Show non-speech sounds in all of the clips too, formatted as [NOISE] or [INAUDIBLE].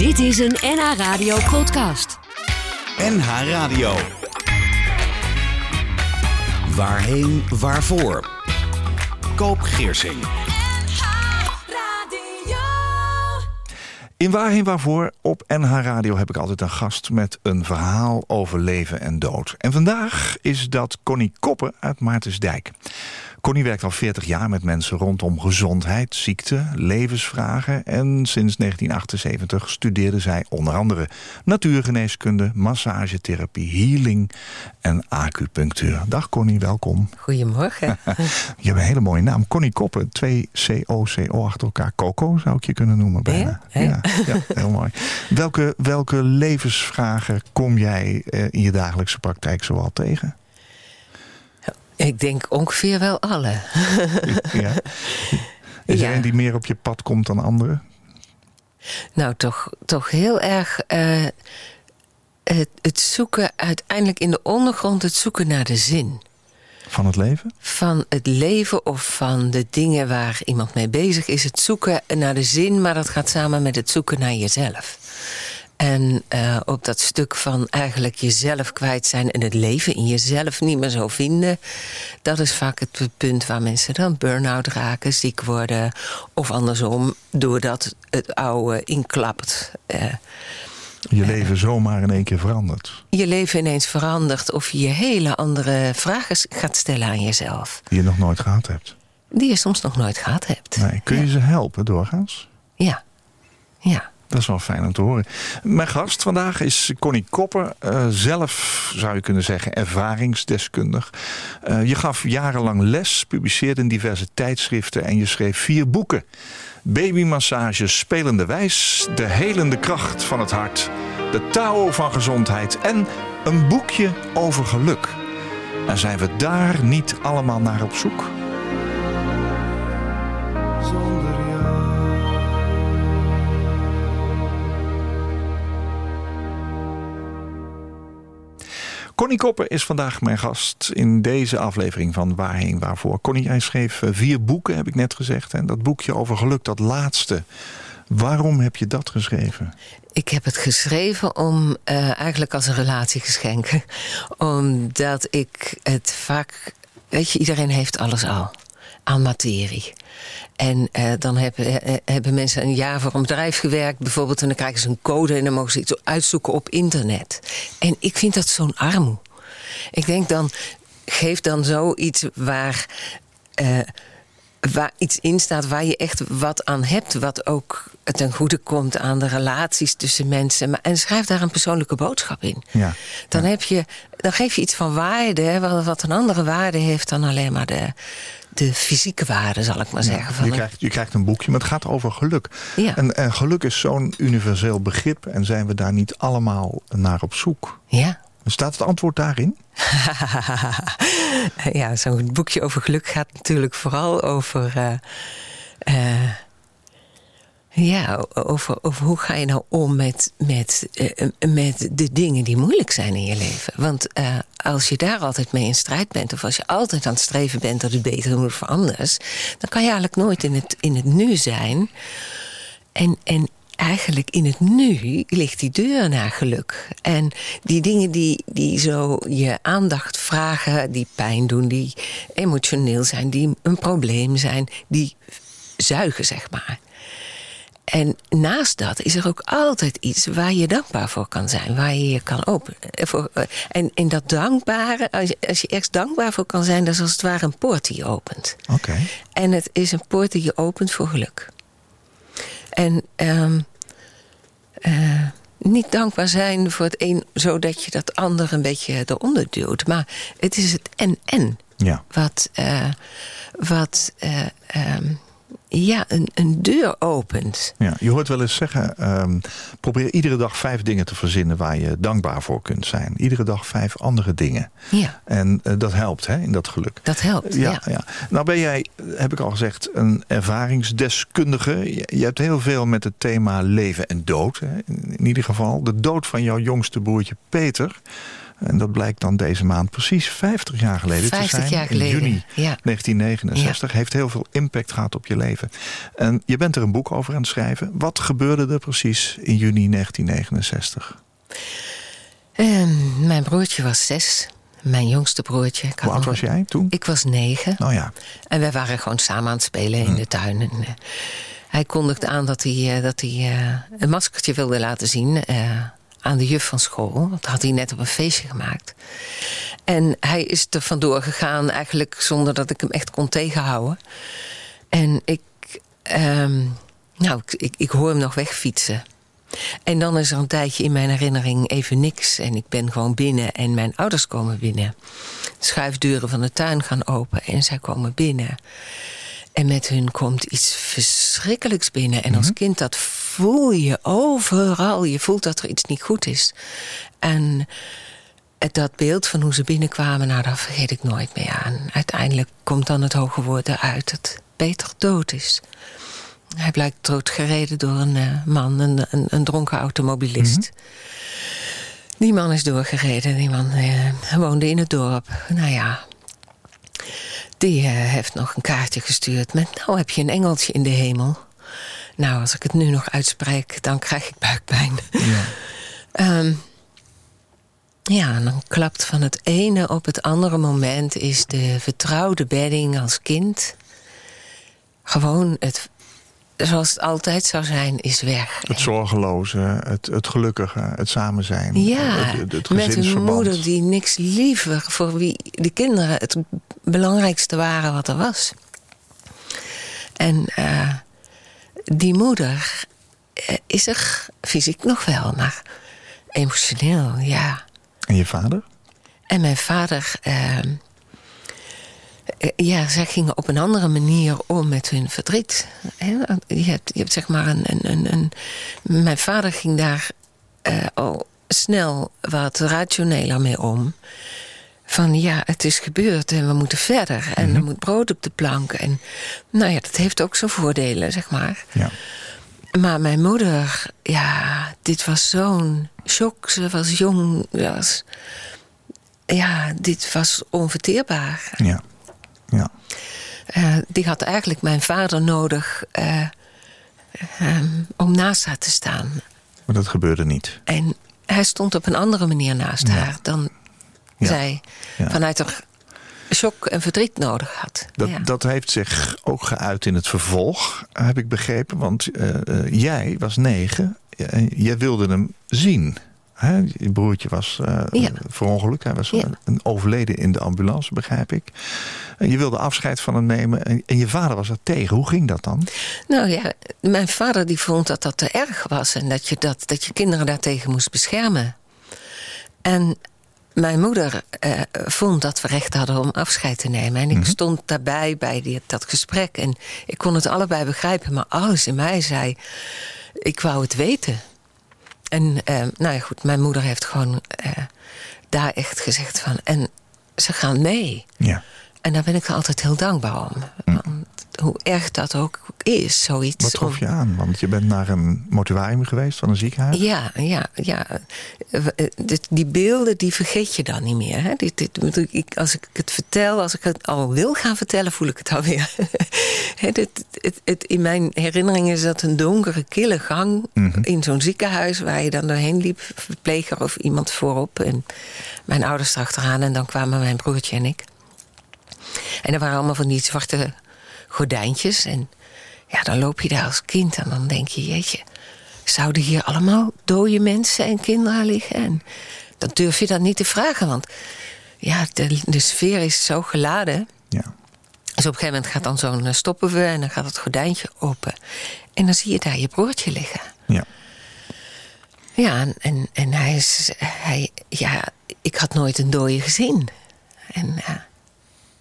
Dit is een NH Radio podcast. NH Radio. Waarheen, waarvoor? Koop Geersing. In Waarheen Waarvoor op NH Radio heb ik altijd een gast met een verhaal over leven en dood. En vandaag is dat Connie Koppen uit Maartensdijk. Connie werkt al 40 jaar met mensen rondom gezondheid, ziekte, levensvragen. En sinds 1978 studeerde zij onder andere natuurgeneeskunde, massagetherapie, healing en acupunctuur. Dag Connie, welkom. Goedemorgen. [LAUGHS] je hebt een hele mooie naam. Connie Koppen, twee C-O-C-O achter elkaar. Coco zou ik je kunnen noemen bijna. Ja, ja, ja, heel mooi. Welke, welke levensvragen kom jij eh, in je dagelijkse praktijk zoal tegen? Ik denk ongeveer wel alle. ja. Is er een die meer op je pad komt dan andere? Nou, toch, toch heel erg eh, het, het zoeken uiteindelijk in de ondergrond, het zoeken naar de zin. Van het leven? Van het leven of van de dingen waar iemand mee bezig is. Het zoeken naar de zin, maar dat gaat samen met het zoeken naar jezelf. En eh, op dat stuk van eigenlijk jezelf kwijt zijn en het leven in jezelf niet meer zo vinden. Dat is vaak het punt waar mensen dan burn-out raken, ziek worden. Of andersom, doordat het oude inklapt. eh, Je leven zomaar in één keer verandert. je leven ineens verandert of je je hele andere vragen gaat stellen aan jezelf. Die je nog nooit gehad hebt. Die je soms nog nooit gehad hebt. Nee, kun je ze helpen doorgaans? Ja. Ja. Dat is wel fijn om te horen. Mijn gast vandaag is Connie Kopper. eh, zelf zou je kunnen zeggen ervaringsdeskundig. Eh, je gaf jarenlang les, publiceerde in diverse tijdschriften... en je schreef vier boeken. Babymassage, Spelende Wijs, De Helende Kracht van het Hart... De Tao van Gezondheid en een boekje over geluk. En zijn we daar niet allemaal naar op zoek? Connie Kopper is vandaag mijn gast in deze aflevering van Waarheen Waarvoor. Connie, jij schreef eh, vier boeken, heb ik net gezegd. En dat boekje over geluk, dat laatste. Waarom heb je dat geschreven? Ik heb het geschreven om eh, eigenlijk als een relatiegeschenk. [LAUGHS] Omdat ik het vaak. Weet je, iedereen heeft alles al aan materie. En eh, dan hebben, eh, hebben mensen een jaar voor een bedrijf gewerkt, bijvoorbeeld, en dan krijgen ze een code en dan mogen ze iets uitzoeken op internet. En ik vind dat zo'n armoe. Ik denk dan, geef dan zoiets waar. eh, waar iets in staat waar je echt wat aan hebt. Wat ook ten goede komt aan de relaties tussen mensen. Maar, en schrijf daar een persoonlijke boodschap in. Ja. Dan, heb je, dan geef je iets van waarde. Wat, wat een andere waarde heeft dan alleen maar de, de fysieke waarde, zal ik maar zeggen. Van Je krijgt, je krijgt een boekje, maar het gaat over geluk. Ja. En, en geluk is zo'n universeel begrip. En zijn we daar niet allemaal naar op zoek? Ja. Staat het antwoord daarin? [LAUGHS] ja, zo'n boekje over geluk gaat natuurlijk vooral over. eh, eh, ja, over, over hoe ga je nou om met, met, eh, met de dingen die moeilijk zijn in je leven. Want als je daar altijd mee in strijd bent, of als je altijd aan het streven bent dat het beter moet voor anders, dan kan je eigenlijk nooit in het, in het nu zijn. En, en eigenlijk in het nu ligt die deur naar geluk. En die dingen die, die zo je aandacht vragen, die pijn doen, die emotioneel zijn, die een probleem zijn, die zuigen, zeg maar. En naast dat is er ook altijd iets waar je dankbaar voor kan zijn. Waar je je kan openen. Voor, eh, En, en dat dankbare, als je, als je ergens dankbaar voor kan zijn... dat is als het ware een poort die je opent. Oké. En het is een poort die je opent voor geluk. En ehm, eh, niet dankbaar zijn voor het een... zodat je dat ander een beetje eronder duwt. Maar het is het en-en Ja. wat, eh, wat eh, ehm, ja, een, een deur opent. Ja, je hoort wel eens zeggen, ehm, probeer iedere dag vijf dingen te verzinnen waar je dankbaar voor kunt zijn. Iedere dag vijf andere dingen. Ja, En eh, dat helpt hè, in dat geluk. dat helpt. Ja, Ja. ja. Nou ben jij, heb ik al gezegd, een ervaringsdeskundige. Je, je hebt heel veel met het thema leven en dood. Hè. In, in ieder geval de dood van jouw jongste broertje Peter. En dat blijkt dan deze maand precies 50 jaar geleden 50 te zijn. jaar geleden, In juni ja. 1969. Heeft heel veel impact gehad op je leven. En je bent er een boek over aan het schrijven. Wat gebeurde er precies in juni 1969? Ehm, mijn broertje was zes. Mijn jongste broertje. Ik Hoe oud was jij toen? Ik was negen. Nou ja, En wij waren gewoon samen aan het spelen in de tuin. En, eh, hij kondigde aan dat hij, eh, dat hij eh, een maskertje wilde laten zien aan de juf van school. Dat had hij net op een feestje gemaakt. En hij is er vandoor gegaan eigenlijk zonder dat ik hem echt kon tegenhouden. En ik, ehm, nou, ik, ik, ik hoor hem nog wegfietsen. En dan is er een tijdje in mijn herinnering even niks. En ik ben gewoon binnen en mijn ouders komen binnen. De schuifdeuren van de tuin gaan open en zij komen binnen. En met hun komt iets verschrikkelijks binnen. En als kind, dat voel je overal. Je voelt dat er iets niet goed is. En dat beeld van hoe ze binnenkwamen, nou, dat vergeet ik nooit meer aan. Uiteindelijk komt dan het hoge woord eruit dat Peter dood is. Hij blijkt doodgereden door een eh, man, een, een, een dronken automobilist. Die man is doorgereden. Die man eh, woonde in het dorp. Nou ja, die eh, heeft nog een kaartje gestuurd met... nou heb je een engeltje in de hemel. Nou, als ik het nu nog uitspreek, dan krijg ik buikpijn. ja. [LAUGHS] Ehm, ja, en dan klapt van het ene op het andere moment... is de vertrouwde bedding als kind... gewoon het, zoals het altijd zou zijn, is weg. het zorgeloze, het, het gelukkige, het samen zijn. Ja, het, het met een moeder die niks liever... voor wie de kinderen het belangrijkste waren wat er was. En eh, die moeder eh, is er fysiek nog wel, maar emotioneel, ja. En je vader? En mijn vader... eh, ja, zij gingen op een andere manier om met hun verdriet. Je hebt, je hebt zeg maar een, een, een, een- Mijn vader ging daar eh, al snel wat rationeler mee om. Van ja, het is gebeurd en we moeten verder. En er moet brood op de plank. En nou ja, dat heeft ook zijn voordelen, zeg maar. Ja. Maar mijn moeder, ja, dit was zo'n shock. Ze was jong. Was, ja, dit was onverteerbaar. Ja. ja. Eh, die had eigenlijk mijn vader nodig eh, ehm, om naast haar te staan. Maar dat gebeurde niet. En hij stond op een andere manier naast Ja. haar dan. Zij vanuit haar shock en verdriet nodig had. Dat, ja. dat heeft zich ook geuit in het vervolg, heb ik begrepen. Want eh, eh, jij was negen en jij wilde hem zien. Hè? Je broertje was eh Ja. verongelukt. Hij was Ja. een overleden in de ambulance, begrijp ik. En je wilde afscheid van hem nemen en, en je vader was er tegen. Hoe ging dat dan? Nou ja, mijn vader die vond dat dat te erg was en dat je, dat, dat je kinderen daartegen moest beschermen. En mijn moeder eh, vond dat we recht hadden om afscheid te nemen. En ik stond daarbij bij die, dat gesprek en ik kon het allebei begrijpen, maar alles in mij zei: ik wou het weten. En eh, nou ja, goed, mijn moeder heeft gewoon eh, daar echt gezegd van. En ze gaan mee. Ja. En daar ben ik altijd heel dankbaar om. Want hoe erg dat ook is, zoiets. Wat trof je aan? Want je bent naar een mortuarium geweest van een ziekenhuis. Ja, ja, ja. Eh, eh, Die beelden, die vergeet je dan niet meer. Hè? Als ik het vertel, als ik het al wil gaan vertellen, voel ik het alweer. [LAUGHS] Dit, het, het, in mijn herinnering is dat een donkere, kille gang in zo'n ziekenhuis... waar je dan doorheen liep, verpleger of iemand voorop... en mijn ouders erachteraan en dan kwamen mijn broertje en ik. En er waren allemaal van die zwarte gordijntjes. En ja, dan loop je daar als kind en dan denk je, jeetje, zouden hier allemaal dode mensen en kinderen liggen? En dan durf je dat niet te vragen, want ja, de, de sfeer is zo geladen. Ja. Dus op een gegeven moment gaat dan zo'n eh, stoppen we en dan gaat het gordijntje open. En dan zie je daar je broertje liggen. ja. Ja, en, en, hij is. Hij, ja, ik had nooit een dooie gezien. En eh,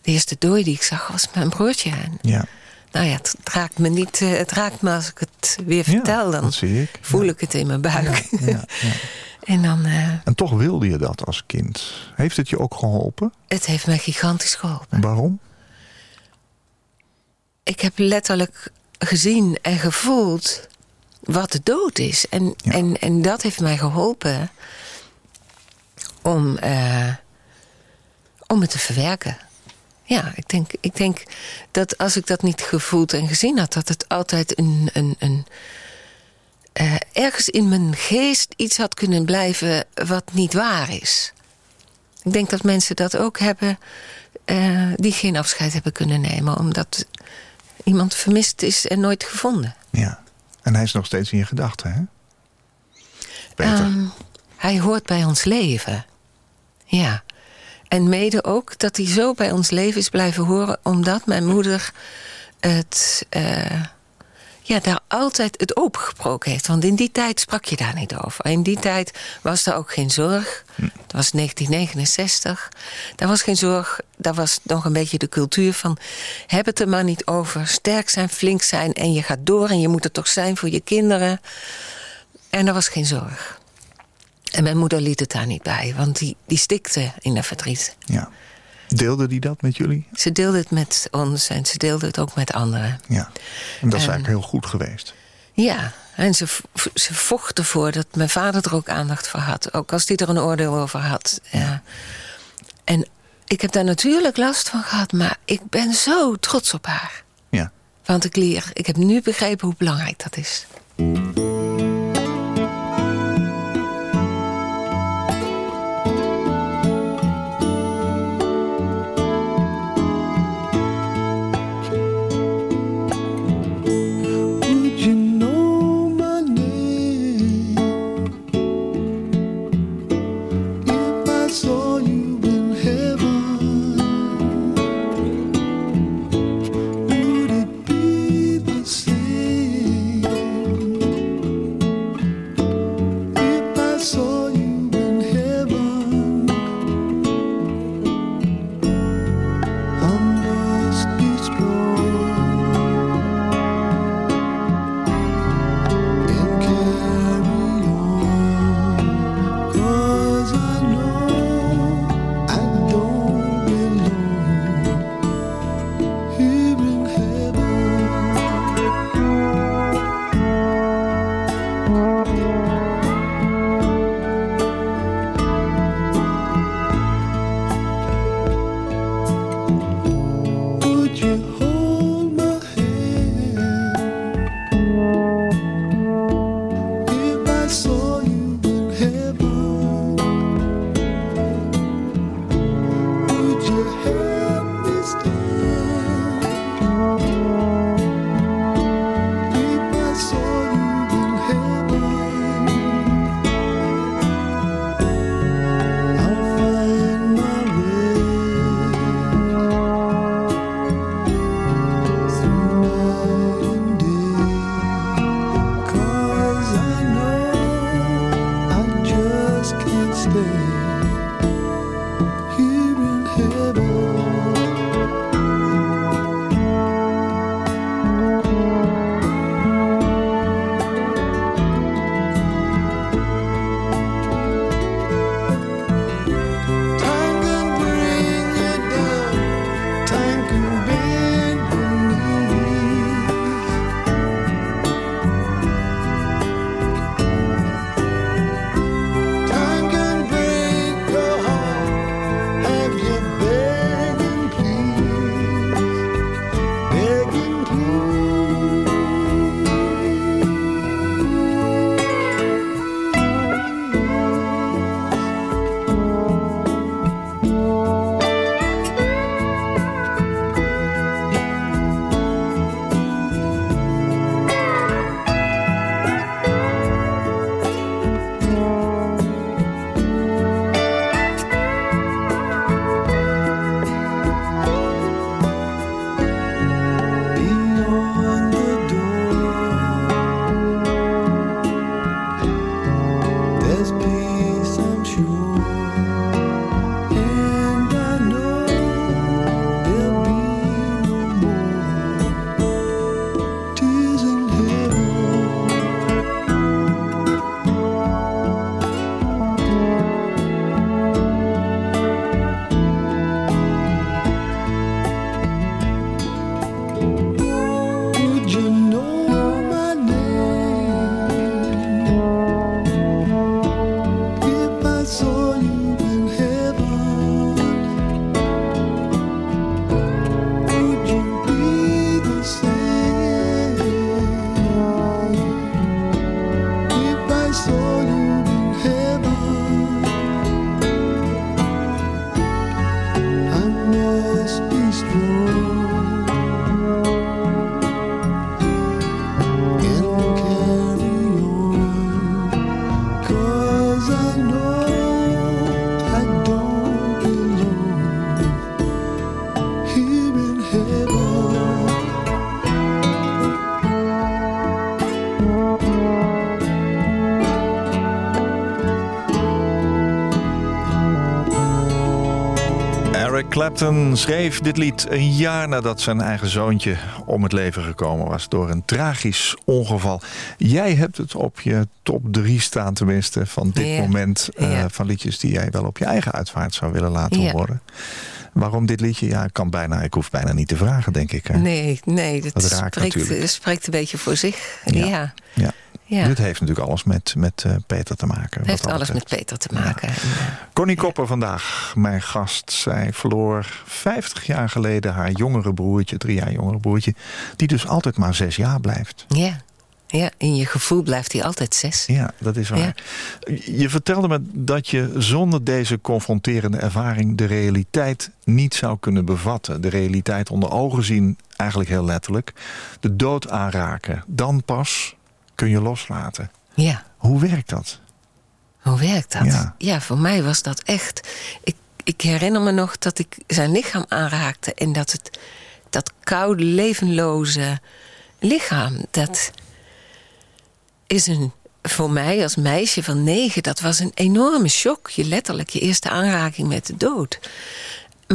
de eerste dooi die ik zag was mijn broertje. En, ja. nou ja, het raakt me niet. eh, Het raakt me als ik het weer vertel. Dan ik. voel Ja. ik het in mijn buik. Ja, ja. [LAUGHS] en dan. eh, En toch wilde je dat als kind. Heeft het je ook geholpen? het heeft mij gigantisch geholpen. Waarom? Ik heb letterlijk gezien en gevoeld wat de dood is. En, en, en dat heeft mij geholpen om, eh, om het te verwerken. Ja, ik denk, ik denk dat als ik dat niet gevoeld en gezien had, dat het altijd een. een, een eh, ergens in mijn geest iets had kunnen blijven wat niet waar is. Ik denk dat mensen dat ook hebben eh, die geen afscheid hebben kunnen nemen, omdat iemand vermist is en nooit gevonden. Ja, en hij is nog steeds in je gedachten, hè? Peter. Ehm, hij hoort bij ons leven. Ja. En mede ook dat hij zo bij ons leven is blijven horen... omdat mijn moeder het, uh, ja, daar altijd het opengebroken heeft. Want in die tijd sprak je daar niet over. In die tijd was er ook geen zorg. Dat was 1969. Daar was geen zorg. Daar was nog een beetje de cultuur van... heb het er maar niet over. Sterk zijn, flink zijn en je gaat door... en je moet er toch zijn voor je kinderen. En er was geen zorg. En mijn moeder liet het daar niet bij, want die, die stikte in de verdriet. Ja. Deelde die dat met jullie? Ze deelde het met ons en ze deelde het ook met anderen. Ja, en dat is eigenlijk heel goed geweest. Ja, en ze, ze vocht ervoor dat mijn vader er ook aandacht voor had. Ook als hij er een oordeel over had. Ja. En ik heb daar natuurlijk last van gehad, maar ik ben zo trots op haar. Ja. Want ik leer, ik heb nu begrepen hoe belangrijk dat is. Clapton schreef dit lied een jaar nadat zijn eigen zoontje om het leven gekomen was door een tragisch ongeval. Jij hebt het op je top 3 staan tenminste van dit Ja. moment eh, Ja. van liedjes die jij wel op je eigen uitvaart zou willen laten Ja. horen. Waarom dit liedje? Ja, ik kan bijna, ik hoef bijna niet te vragen, denk ik. hè? Nee, nee, dat, spreekt, spreekt een beetje voor zich. Ja. Ja, Ja. ja. Dit heeft natuurlijk alles met, met eh, Peter te maken. wat heeft alles met. Peter te maken. En, eh, Connie Kopper vandaag, mijn gast. Zij verloor 50 jaar geleden haar jongere broertje, drie jaar jongere broertje, die dus altijd maar zes jaar blijft. ja. ja, in je gevoel blijft hij altijd zes. Ja, dat is waar. Je vertelde me dat je zonder deze confronterende ervaring de realiteit niet zou kunnen bevatten. De realiteit onder ogen zien, eigenlijk heel letterlijk. De dood aanraken. Dan pas kun je loslaten. Ja. Hoe werkt dat? Hoe werkt dat? Ja. Ja, voor mij was dat echt. Ik, ik herinner me nog dat ik zijn lichaam aanraakte en dat het dat koude, levenloze lichaam, dat is een voor mij als meisje van negen, dat was een enorme shock. Je letterlijk je eerste aanraking met de dood.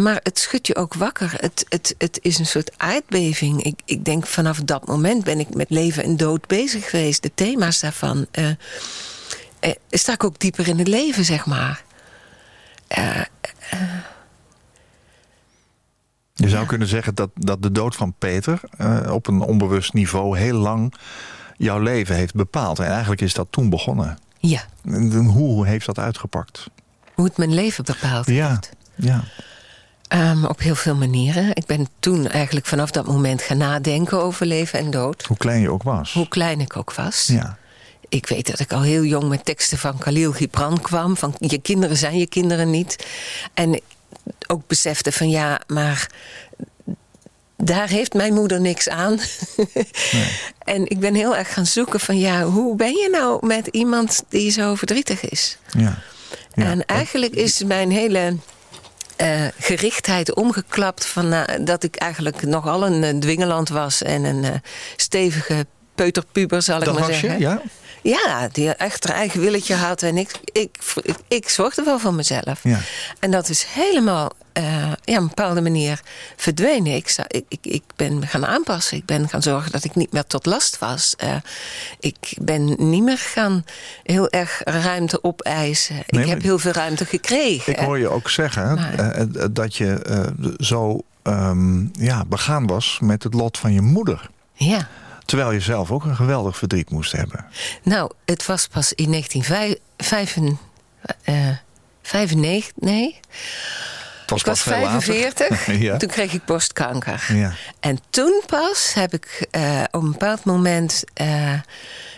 Maar het schudt je ook wakker. Het, het, het is een soort aardbeving. Ik, ik denk vanaf dat moment ben ik met leven en dood bezig geweest. De thema's daarvan. eh, sta ik ook dieper in het leven, zeg maar. Eh, Je zou kunnen zeggen dat, dat de dood van Peter op een onbewust niveau heel lang jouw leven heeft bepaald. En eigenlijk is dat toen begonnen. ja, En Hoe heeft dat uitgepakt? hoe het mijn leven bepaald Ja, heeft. ja. Ehm, op heel veel manieren. Ik ben toen eigenlijk vanaf dat moment gaan nadenken over leven en dood. Hoe klein je ook was. Hoe klein ik ook was. Ja. Ik weet dat ik al heel jong met teksten van Khalil Gibran kwam. Van je kinderen zijn je kinderen niet. En ook besefte van ja, maar daar heeft mijn moeder niks aan. [LAUGHS] en ik ben heel erg gaan zoeken van ja, hoe ben je nou met iemand die zo verdrietig is? ja. ja. en eigenlijk is mijn hele eh, gerichtheid omgeklapt van eh, dat ik eigenlijk nogal een eh, dwingeland was en een eh, stevige peuterpuber, zal ik maar zeggen. je, ja? Ja, die echt haar eigen willetje had. En ik, ik, ik, ik zorgde wel voor mezelf. Ja. En dat is helemaal eh, ja, op een bepaalde manier verdwenen. Ik, zou- ik, ik, ik ben gaan aanpassen. Ik ben gaan zorgen dat ik niet meer tot last was. Eh, ik ben niet meer gaan heel erg ruimte opeisen. Nee, ik heb heel veel ruimte gekregen. Ik hoor je ook zeggen Maar- eh, dat je zo ehm, ja, begaan was met het lot van je moeder. Ja. Terwijl je zelf ook een geweldig verdriet moest hebben. Nou, het was pas in 1995. nee, Het was ik was pas veel later. 45. [LAUGHS] Ja. Toen kreeg ik borstkanker. Ja. En toen pas heb ik eh, op een bepaald moment eh,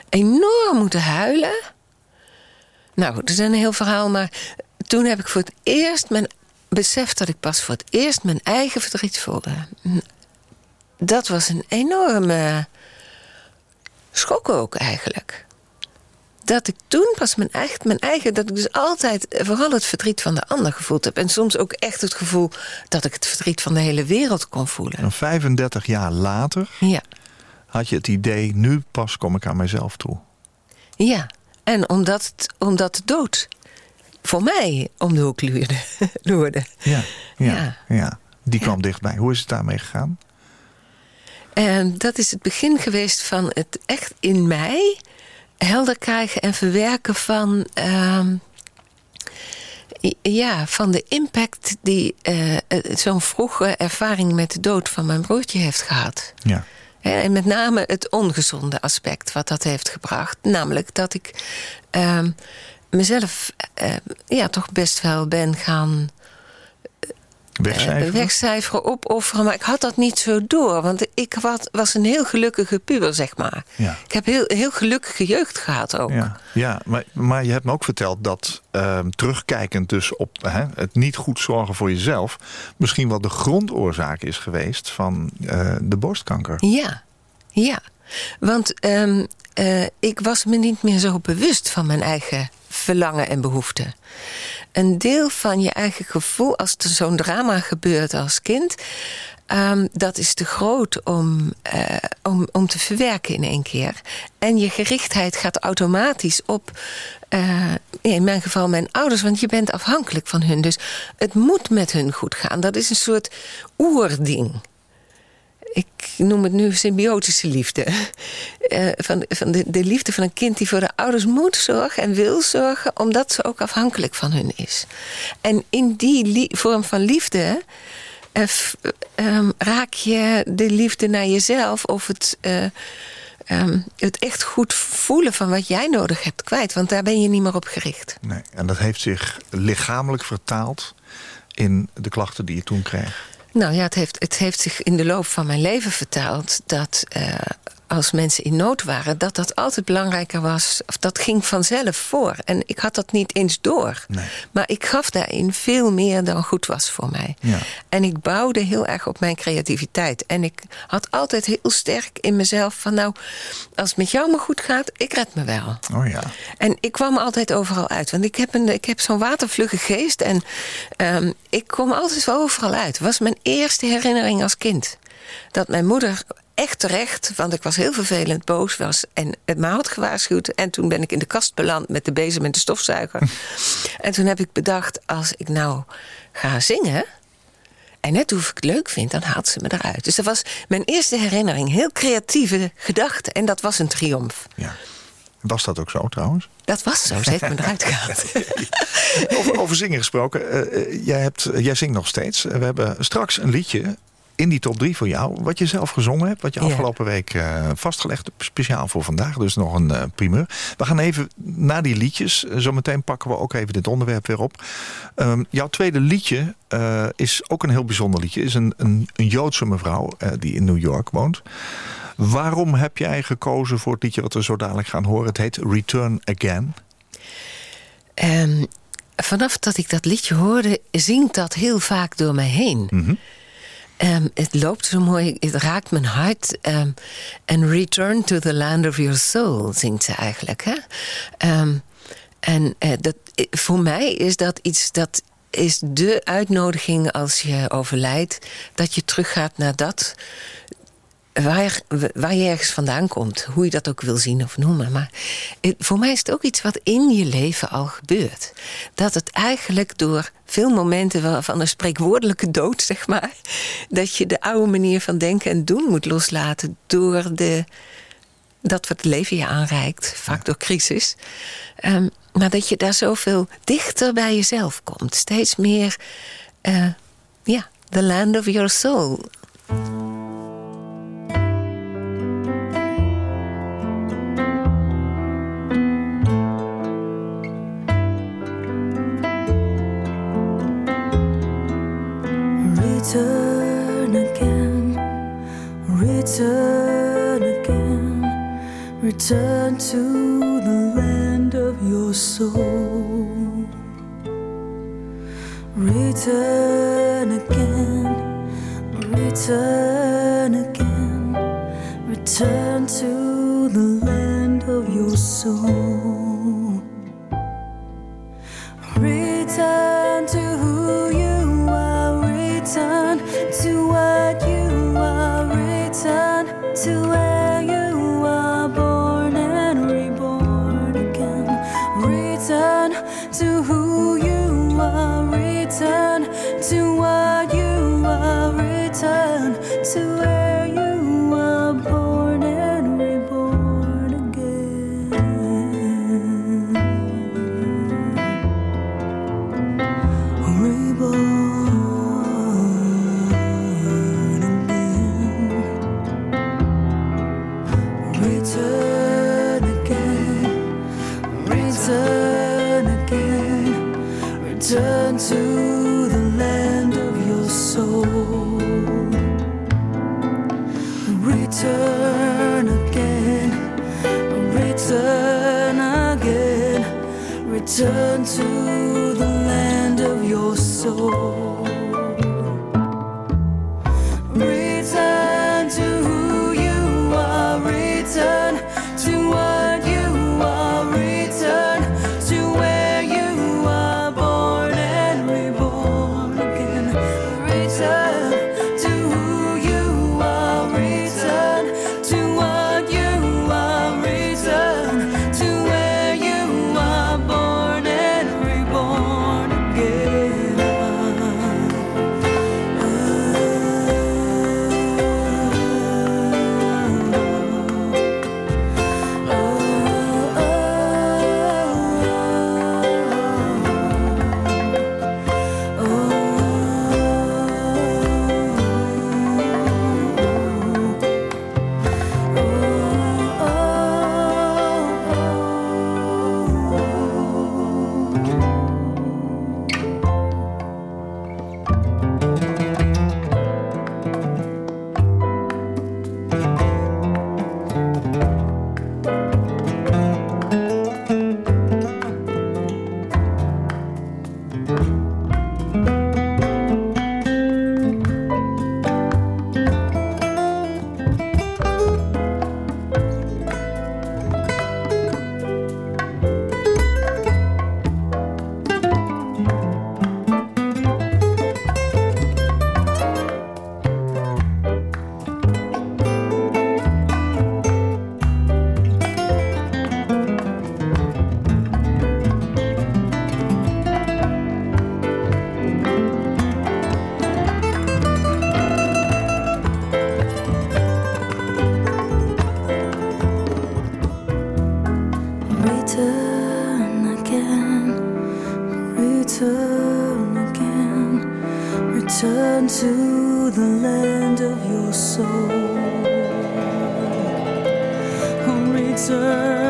enorm moeten huilen. Nou, dat is een heel verhaal, maar toen heb ik voor het eerst mijn beseft dat ik pas voor het eerst mijn eigen verdriet voelde. Dat was een enorme schok ook eigenlijk. Dat ik toen pas mijn eigen, mijn eigen, dat ik dus altijd vooral het verdriet van de ander gevoeld heb. En soms ook echt het gevoel dat ik het verdriet van de hele wereld kon voelen. En 35 jaar later Ja, had je het idee, nu pas kom ik aan mezelf toe. ja. En omdat, het- omdat de dood voor mij om de hoek luurde. [LAUGHS] loerde. Ja, ja, ja. Ja. Die kwam dichtbij. Hoe is het daarmee gegaan? En dat is het begin geweest van het echt in mij helder krijgen en verwerken van. ehm, ja, van de impact die eh, eh, zo'n vroege ervaring met de dood van mijn broertje heeft gehad. Ja. En met name het ongezonde aspect wat dat heeft gebracht. Namelijk dat ik ehm, mezelf eh, ja, toch best wel ben gaan Wegcijferen? eh, wegcijferen, opofferen. Maar ik had dat niet zo door. Want ik was een heel gelukkige puber, zeg maar. Ja. Ik heb heel, heel gelukkige jeugd gehad ook. Ja, ja maar, maar je hebt me ook verteld dat ehm, terugkijkend dus op hè, het niet goed zorgen voor jezelf... misschien wel de grondoorzaak is geweest van eh, de borstkanker. Ja, ja. Want ehm, eh, ik was me niet meer zo bewust van mijn eigen verlangen en behoeften. Een deel van je eigen gevoel, als er zo'n drama gebeurt als kind, Ehm, dat is te groot om, eh, om, om te verwerken in één keer. En je gerichtheid gaat automatisch op, uh, in mijn geval mijn ouders, want je bent afhankelijk van hun. Dus het moet met hun goed gaan. Dat is een soort oerding ik noem het nu symbiotische liefde. Uh, [LAUGHS] van van de, de, liefde van een kind die voor de ouders moet zorgen en wil zorgen, omdat ze ook afhankelijk van hun is. En in die vorm van liefde uh, um, raak je de liefde naar jezelf of het. Uh, um, het echt goed voelen van wat jij nodig hebt kwijt. Want daar ben je niet meer op gericht. Nee, en dat heeft zich lichamelijk vertaald in de klachten die je toen kreeg. Nou ja, het heeft, het heeft zich in de loop van mijn leven vertaald dat uh, als mensen in nood waren, dat dat altijd belangrijker was. Of dat ging vanzelf voor. En ik had dat niet eens door. Nee. Maar ik gaf daarin veel meer dan goed was voor mij. Ja. En ik bouwde heel erg op mijn creativiteit. En ik had altijd heel sterk in mezelf van nou, als het met jou maar goed gaat, ik red me wel. Oh ja. En ik kwam altijd overal uit. Want ik heb, een, ik heb zo'n watervlugge geest. En um, ik kom altijd wel overal uit. Het was mijn eerste herinnering als kind. Dat mijn moeder echt terecht, want ik was heel vervelend, boos was en het me had gewaarschuwd. En toen ben ik in de kast beland met de bezem en de stofzuiger. [LAUGHS] en toen heb ik bedacht, als ik nou ga zingen. En net hoe ik het leuk vind, dan haalt ze me eruit. Dus dat was mijn eerste herinnering. Heel creatieve gedachte. En dat was een triomf. Ja. Was dat ook zo trouwens? Dat was zo, ze heeft me eruit gehaald. [LAUGHS] over, over zingen gesproken, uh, jij, hebt, jij zingt nog steeds. We hebben straks een liedje in die top 3 voor jou. Wat je zelf gezongen hebt. Wat je afgelopen week uh, vastgelegd Speciaal voor vandaag. Dus nog een uh, primeur. We gaan even naar die liedjes. Uh, zometeen pakken we ook even dit onderwerp weer op. Um, jouw tweede liedje is ook een heel bijzonder liedje. Is een, een, een Joodse mevrouw die in New York woont. Waarom heb jij gekozen voor het liedje wat we zo dadelijk gaan horen? Het heet Return Again. Um, vanaf dat ik dat liedje hoorde, zingt dat heel vaak door mij heen. Mm -hmm. Um, het loopt zo mooi, het raakt mijn hart. Um, and return to the land of your soul, zingt ze eigenlijk. Um, en uh, dat, voor mij is dat iets dat is de uitnodiging als je overlijdt... dat je teruggaat naar dat waar, waar je ergens vandaan komt. Hoe je dat ook wil zien of noemen. Maar voor mij is het ook iets wat in je leven al gebeurt. Dat het eigenlijk door veel momenten van een spreekwoordelijke dood, zeg maar... dat je de oude manier van denken en doen moet loslaten... door de, dat wat het leven je aanreikt, vaak door crisis. Um, maar dat je daar zoveel dichter bij jezelf komt. Steeds meer, uh, ja, the land of your soul... Return again, return again, return to the land of your soul. Return again, return again, return to the land of your soul. Return to who you return to what you are, return to Return again, return again, return to the land of your soul. Return.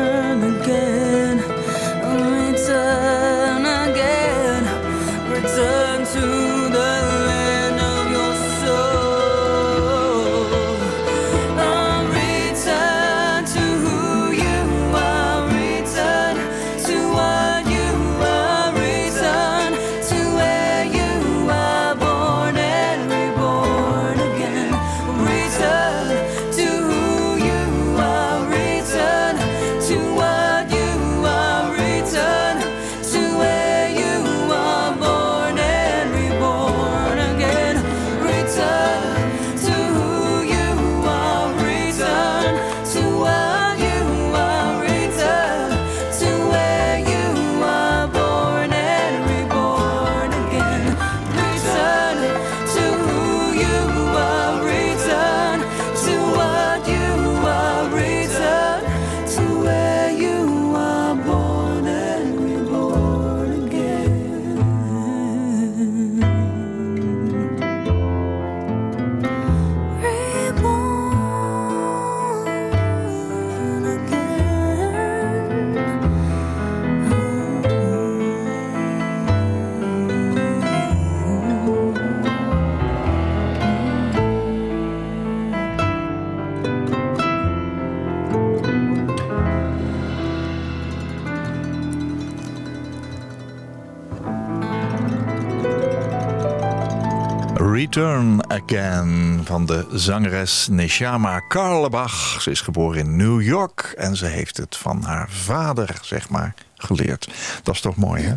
Return Again van de zangeres Neshama Karlebach. Ze is geboren in New York en ze heeft het van haar vader, zeg maar, geleerd. Dat is toch mooi, hè?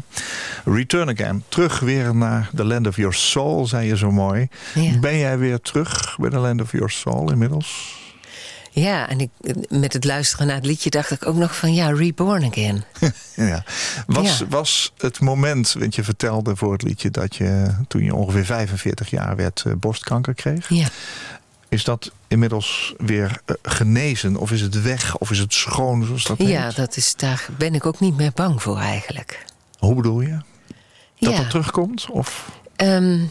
Return Again. Terug weer naar the land of your soul, zei je zo mooi. Ja. Ben jij weer terug bij the land of your soul inmiddels? Ja, en ik, met het luisteren naar het liedje dacht ik ook nog van ja, Reborn Again. [LAUGHS] Ja. Was, Ja. was het moment, want je vertelde voor het liedje... dat je toen je ongeveer 45 jaar werd eh, borstkanker kreeg. Ja. Is dat inmiddels weer eh, genezen? Of is het weg? Of is het schoon, zoals dat Ja, heet? dat is, daar ben ik ook niet meer bang voor eigenlijk. Hoe bedoel je? Dat ja. dat terugkomt? Of? Ehm,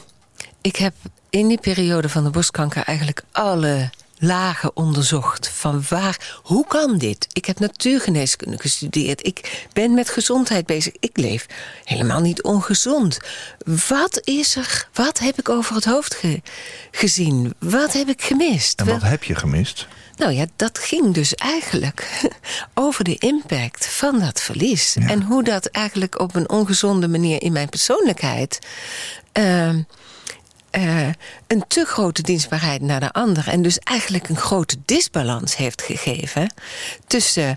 ik heb in die periode van de borstkanker eigenlijk alle lagen onderzocht. Van waar, hoe kan dit? Ik heb natuurgeneeskunde gestudeerd. Ik ben met gezondheid bezig. Ik leef helemaal niet ongezond. Wat is er? Wat heb ik over het hoofd ge- gezien? Wat heb ik gemist? En Wel- wat heb je gemist? nou ja, dat ging dus eigenlijk [LAUGHS] over de impact van dat verlies. Ja. En hoe dat eigenlijk op een ongezonde manier in mijn persoonlijkheid. ehm, eh, een te grote dienstbaarheid naar de ander. En dus eigenlijk een grote disbalans heeft gegeven tussen.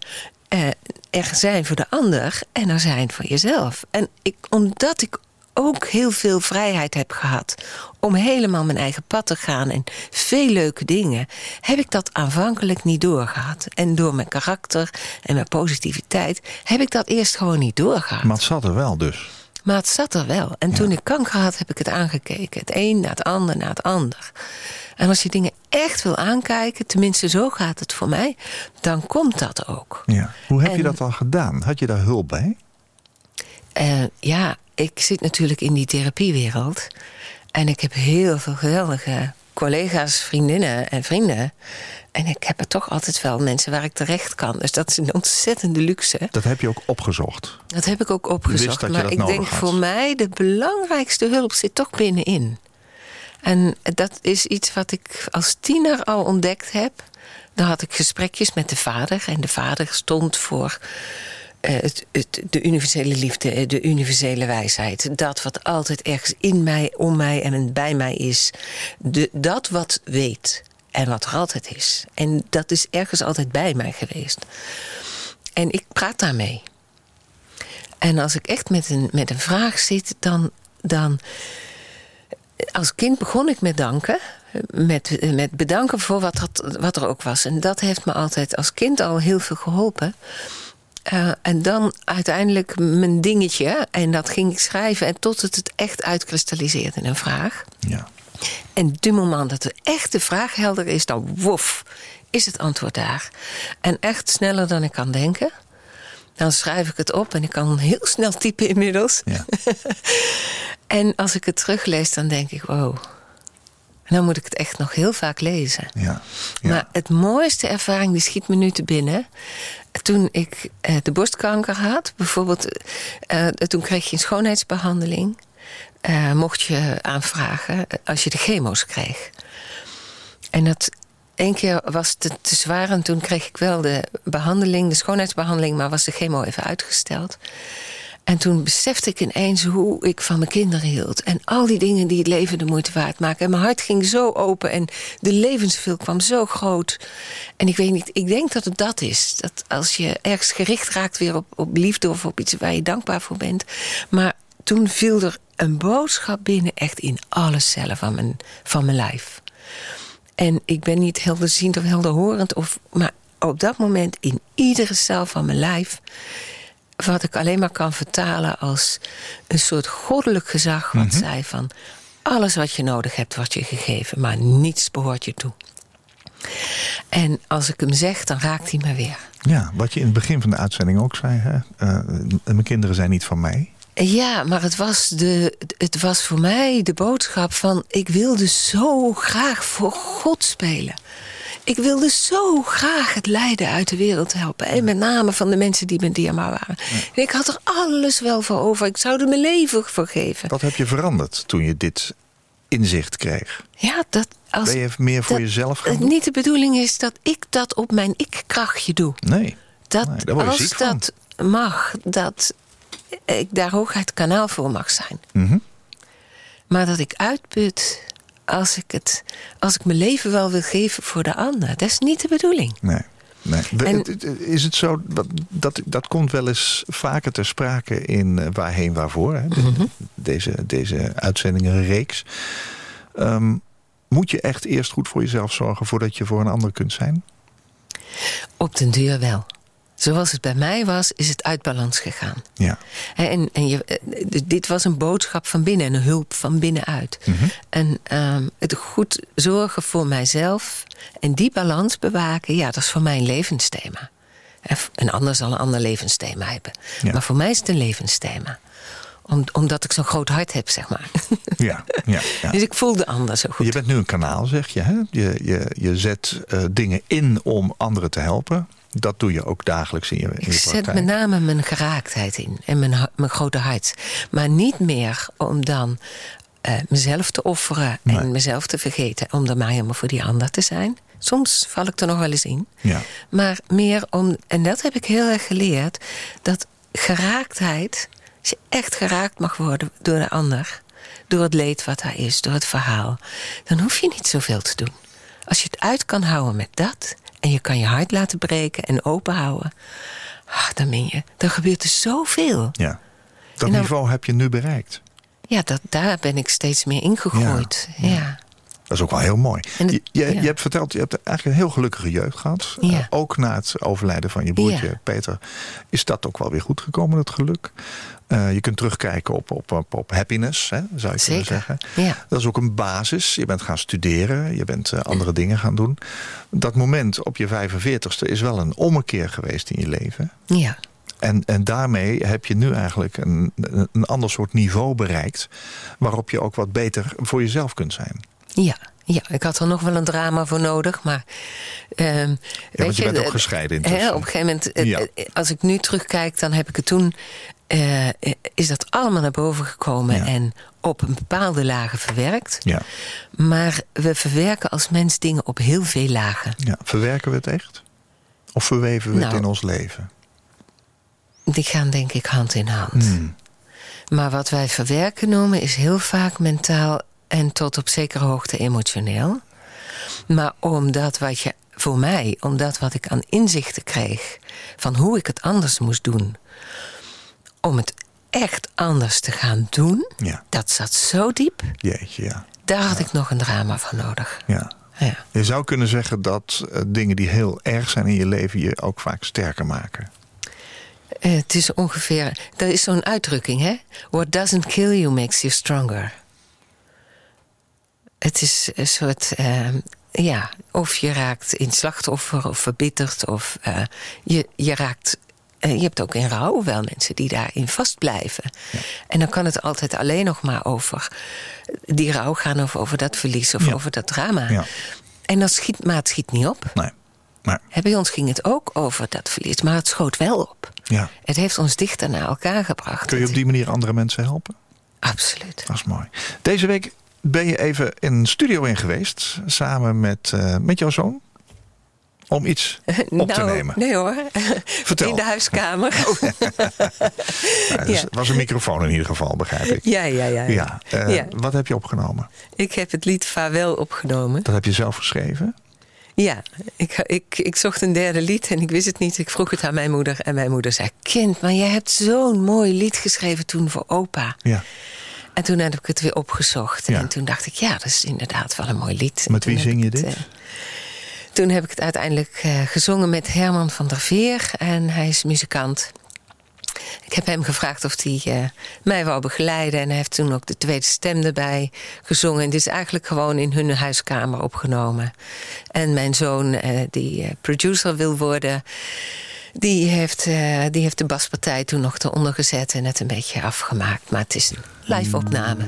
eh, er zijn voor de ander en er zijn voor jezelf. En ik, omdat ik ook heel veel vrijheid heb gehad om helemaal mijn eigen pad te gaan en veel leuke dingen, heb ik dat aanvankelijk niet doorgehad. En door mijn karakter en mijn positiviteit heb ik dat eerst gewoon niet doorgehad. Maar het zat er wel dus. Maar het zat er wel. En toen ik kanker had, heb ik het aangekeken. Het een na het ander na het ander. En als je dingen echt wil aankijken, tenminste zo gaat het voor mij, dan komt dat ook. Ja. Hoe heb je dat al gedaan? Had je daar hulp bij? Eh, ja, ik zit natuurlijk in die therapiewereld. En ik heb heel veel geweldige collega's, vriendinnen en vrienden. En ik heb er toch altijd wel mensen waar ik terecht kan. Dus dat is een ontzettende luxe. Dat heb je ook opgezocht. Dat heb ik ook opgezocht. maar ik denk had. voor mij de belangrijkste hulp zit toch binnenin. En dat is iets wat ik als tiener al ontdekt heb. Dan had ik gesprekjes met de vader. En de vader stond voor het, het, de universele liefde, eh, de universele wijsheid. Dat wat altijd ergens in mij, om mij en bij mij is. De, dat wat weet en wat er altijd is. En dat is ergens altijd bij mij geweest. En ik praat daarmee. En als ik echt met een, met een vraag zit, dan, dan. Als kind begon ik met danken. Met, met bedanken voor wat, wat er ook was. En dat heeft me altijd als kind al heel veel geholpen. Eh, en dan uiteindelijk mijn dingetje. En dat ging ik schrijven. En tot het het echt uitkristalliseert in een vraag. Ja. En du moment dat de echte vraag helder is, dan woef, is het antwoord daar. En echt sneller dan ik kan denken. Dan schrijf ik het op en ik kan heel snel typen inmiddels. Ja. [LAUGHS] En als ik het teruglees, dan denk ik, wow. En dan moet ik het echt nog heel vaak lezen. Ja. ja. Maar het mooiste ervaring, die schiet me nu te binnen. Toen ik eh, de borstkanker had, bijvoorbeeld, eh, toen kreeg je een schoonheidsbehandeling. Eh, mocht je aanvragen als je de chemo's kreeg. En dat één keer was het te, te zwaar en toen kreeg ik wel de behandeling, de schoonheidsbehandeling, maar was de chemo even uitgesteld. En toen besefte ik ineens hoe ik van mijn kinderen hield. En al die dingen die het leven de moeite waard maken. En mijn hart ging zo open en de levensveel kwam zo groot. En ik weet niet, ik denk dat het dat is. Dat als je ergens gericht raakt weer op, op liefde of op iets waar je dankbaar voor bent. Maar toen viel er een boodschap binnen, echt in alle cellen van mijn, van mijn lijf. En ik ben niet helderziend of helderhorend, of, maar op dat moment in iedere cel van mijn lijf wat ik alleen maar kan vertalen als een soort goddelijk gezag. Wat zei van alles wat je nodig hebt wordt je gegeven, maar niets behoort je toe. En als ik hem zeg, dan raakt hij me weer. Ja, wat je in het begin van de uitzending ook zei. Hè? Uh, mijn kinderen zijn niet van mij. Ja, maar het was, de, het was voor mij de boodschap van... ik wilde zo graag voor God spelen. Ik wilde zo graag het lijden uit de wereld helpen. En met name van de mensen die met Diama waren. ik had er alles wel voor over. Ik zou er mijn leven voor geven. Wat heb je veranderd toen je dit inzicht kreeg? Ja, dat... Als, ben je meer voor jezelf gaan Het niet de bedoeling is dat ik dat op mijn ik-krachtje doe. Nee. Dat nee, als van. dat mag, dat ik daar hooguit kanaal voor mag zijn. Mhm. Maar dat ik uitput als ik, het, als ik mijn leven wel wil geven voor de ander. Dat is niet de bedoeling. Nee. Nee. En- Is het zo, dat, dat, dat komt wel eens vaker ter sprake in eh, Waarheen Waarvoor, hè? Mhm. deze, deze uitzendingenreeks. Ehm, moet je echt eerst goed voor jezelf zorgen voordat je voor een ander kunt zijn? Op den duur wel. Zoals het bij mij was, is het uit balans gegaan. Ja. En, en je, eh, dit was een boodschap van binnen en een hulp van binnenuit. Mhm. En ehm, het goed zorgen voor mijzelf en die balans bewaken, ja, dat is voor mij een levensthema. Een ander zal een ander levensthema hebben. Ja. Maar voor mij is het een levensthema. Om, omdat ik zo'n groot hart heb, zeg maar. Ja, ja, ja. [LAUGHS] Dus ik voel de ander zo goed. Je bent nu een kanaal, zeg je. Hè? Je, je, je zet eh, dingen in om anderen te helpen. Dat doe je ook dagelijks in je, in Ik zet praktijk. met name mijn geraaktheid in en mijn, mijn grote hart. Maar niet meer om dan eh, mezelf te offeren Nee. en mezelf te vergeten. Om dan maar helemaal voor die ander te zijn. Soms val ik er nog wel eens in. Ja. Maar meer om, en dat heb ik heel erg geleerd, dat geraaktheid, als je echt geraakt mag worden door de ander, door het leed wat daar is, door het verhaal, dan hoef je niet zoveel te doen. Als je het uit kan houden met dat, en je kan je hart laten breken en open houden, ah, dan ben je, dan gebeurt er zoveel. ja. Dat dan- niveau heb je nu bereikt. Ja, dat, daar ben ik steeds meer ingegroeid. Ja, Ja, ja. Dat is ook wel heel mooi. Je, je, ja. je hebt verteld, je hebt eigenlijk een heel gelukkige jeugd gehad. Ja. Eh, ook na het overlijden van je broertje Ja. Peter. Is dat ook wel weer goed gekomen, het geluk? Eh, je kunt terugkijken op, op, op, op happiness, hè, zou je Zeker, kunnen zeggen. Dat is ook een basis. Je bent gaan studeren, je bent eh, andere dingen gaan doen. Dat moment op je 45ste is wel een ommekeer geweest in je leven. ja. En, en daarmee heb je nu eigenlijk een, een ander soort niveau bereikt. Waarop je ook wat beter voor jezelf kunt zijn. Ja, ja, ik had er nog wel een drama voor nodig, maar... ehm, want je bent ook eh, gescheiden hè, intussen. op een gegeven moment, eh, Ja. eh, als ik nu terugkijk, dan heb ik het toen... is dat allemaal naar boven gekomen Ja. en op een bepaalde lagen verwerkt. Ja. Maar we verwerken als mens dingen op heel veel lagen. Ja, verwerken we het echt? Of verweven we het Nou. in ons leven? Die gaan denk ik hand in hand. Hmm. Maar wat wij verwerken noemen is heel vaak mentaal en tot op zekere hoogte emotioneel. Maar omdat wat je, voor mij, omdat wat ik aan inzichten kreeg van hoe ik het anders moest doen, om het echt anders te gaan doen, Ja, dat zat zo diep. jeetje, ja. Daar had ik nog een drama voor nodig. ja. Ja. Je zou kunnen zeggen dat eh, dingen die heel erg zijn in je leven je ook vaak sterker maken. Eh, het is ongeveer. Er is zo'n uitdrukking, hè? What doesn't kill you makes you stronger. Het is een soort. eh, ja, of je raakt in slachtoffer of verbitterd, of eh, je, je raakt eh, je hebt ook in rouw wel mensen die daarin vastblijven. En dan kan het altijd alleen nog maar over die rouw gaan... of over dat verlies of Ja. over dat drama. Ja. En dan schiet, maar het schiet niet op. Nee. Maar, Bij ons ging het ook over dat verlies, maar het schoot wel op. ja. Het heeft ons dichter naar elkaar gebracht. Kun je op die manier andere mensen helpen? Absoluut. Dat is mooi. Deze week ben je even in een studio in geweest. Samen met, eh, met jouw zoon. Om iets [LAUGHS] op te nou, nemen. Nee hoor. Vertel. In de huiskamer. [LAUGHS] Ja, dus ja. was een microfoon in ieder geval, begrijp ik. Ja, ja, ja. Ja, eh, Ja. Wat heb je opgenomen? Ik heb het lied Vaarwel opgenomen. Dat heb je zelf geschreven? Ja, ik, ik, ik zocht een derde lied en ik wist het niet. Ik vroeg het aan mijn moeder en mijn moeder zei... Kind, maar jij hebt zo'n mooi lied geschreven toen voor opa. Ja. En toen heb ik het weer opgezocht. Ja. En toen dacht ik, ja, dat is inderdaad wel een mooi lied. Met wie zing je het, dit? eh, toen heb ik het uiteindelijk eh, gezongen met Herman van der Veer. En hij is muzikant. Ik heb hem gevraagd of hij eh, mij wou begeleiden. En hij heeft toen ook de tweede stem erbij gezongen. En dit is eigenlijk gewoon in hun huiskamer opgenomen. En mijn zoon, die producer wil worden... Die heeft, eh, die heeft de baspartij toen nog eronder gezet en het een beetje afgemaakt. Maar het is een live opname.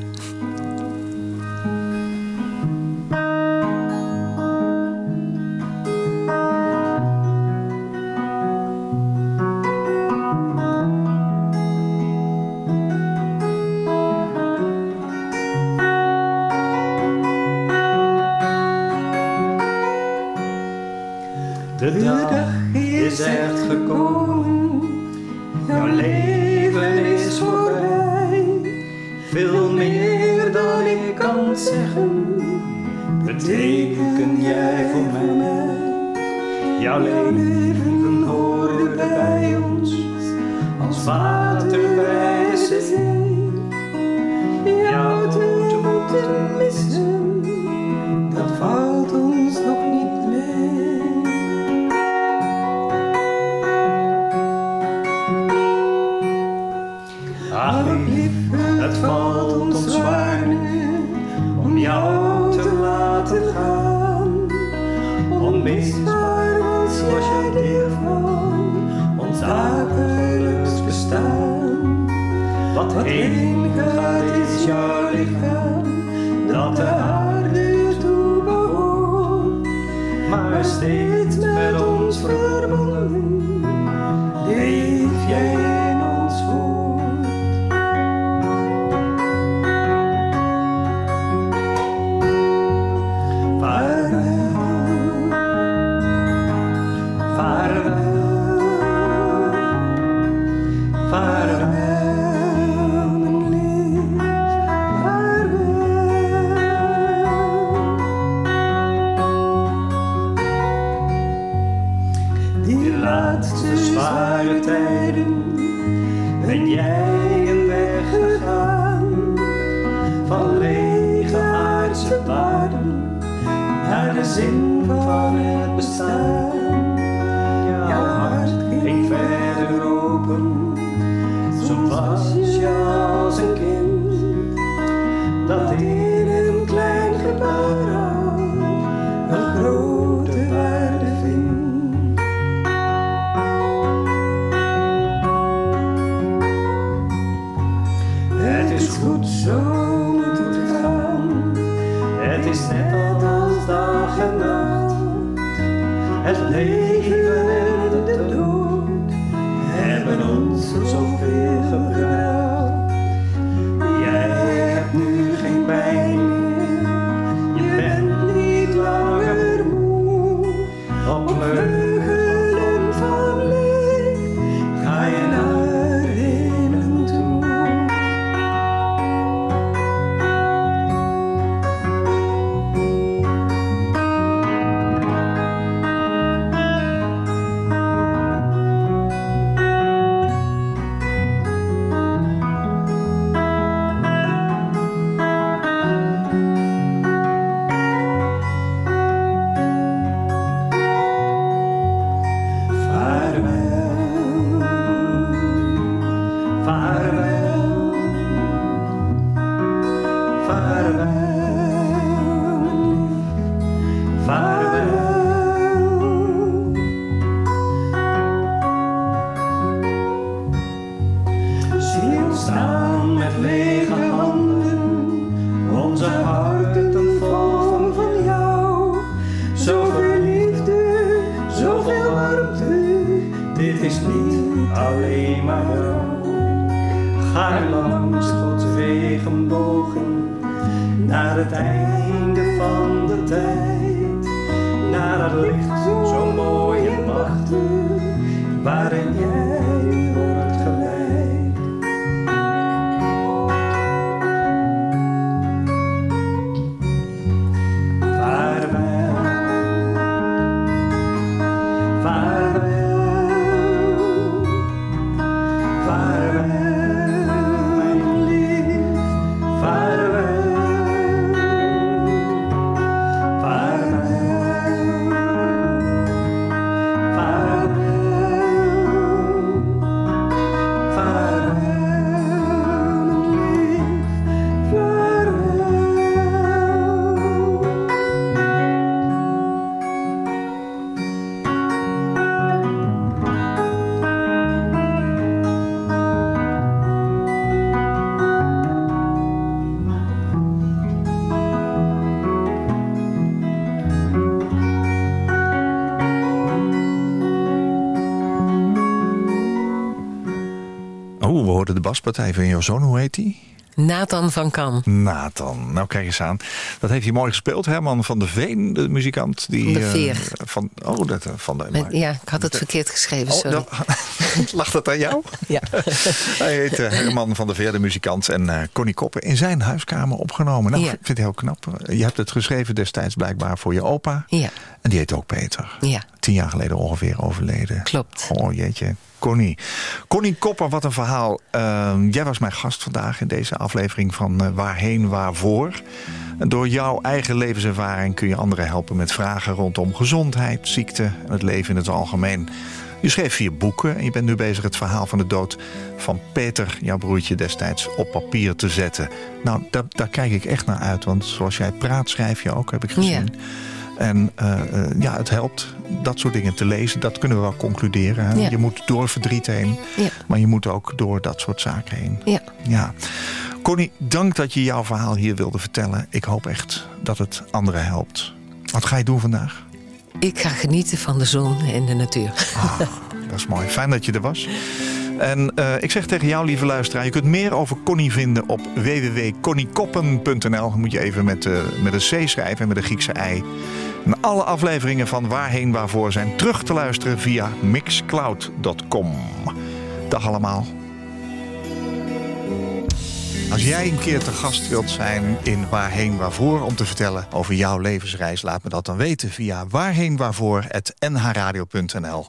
De baspartij van jouw zoon. Hoe heet die? Nathan van Kan. Nathan. Nou, kijk eens aan. Dat heeft hij mooi gespeeld. Herman van de Veen, de muzikant. Die, Van de eh, Veer. van, oh, dat, eh, van de... Met- ja, ik had het verkeerd geschreven, Oh, sorry. dat- [LAUGHS] lag dat aan jou? [LAUGHS] Ja. [LAUGHS] Hij heet eh, Herman van der Veer, de muzikant. En eh Connie Koppen in zijn huiskamer opgenomen. Nou, Ja. ik vind het heel knap. Je hebt het geschreven destijds blijkbaar voor je opa. Ja, En die heet ook Peter. ja, Tien jaar geleden ongeveer overleden. klopt. Oh jeetje, Connie. Connie Kopper, wat een verhaal. Ehm, jij was mijn gast vandaag in deze aflevering van eh, Waarheen, Waarvoor. En door jouw eigen levenservaring kun je anderen helpen met vragen rondom gezondheid, ziekte en het leven in het algemeen. Je schreef vier boeken en je bent nu bezig het verhaal van de dood van Peter, jouw broertje destijds, op papier te zetten. Nou, daar, daar kijk ik echt naar uit, want zoals jij praat, schrijf je ook, heb ik gezien. En eh, eh, ja, het helpt dat soort dingen te lezen. Dat kunnen we wel concluderen. Hè? Ja. Je moet door verdriet heen, Ja, maar je moet ook door dat soort zaken heen. ja. Ja. Connie, dank dat je jouw verhaal hier wilde vertellen. Ik hoop echt dat het anderen helpt. Wat ga je doen vandaag? Ik ga genieten van de zon en de natuur. Ah, dat is mooi. Fijn dat je er was. En eh, ik zeg tegen jou, lieve luisteraar, je kunt meer over Connie vinden op www.conniekoppen.nl. Moet je even met, eh, met een C schrijven en met een Griekse ei. En alle afleveringen van Waarheen Waarvoor zijn terug te luisteren via mixcloud.com. Dag allemaal. Als jij een keer te gast wilt zijn in Waarheen Waarvoor om te vertellen over jouw levensreis, laat me dat dan weten via waarheenwaarvoor.nhradio.nl.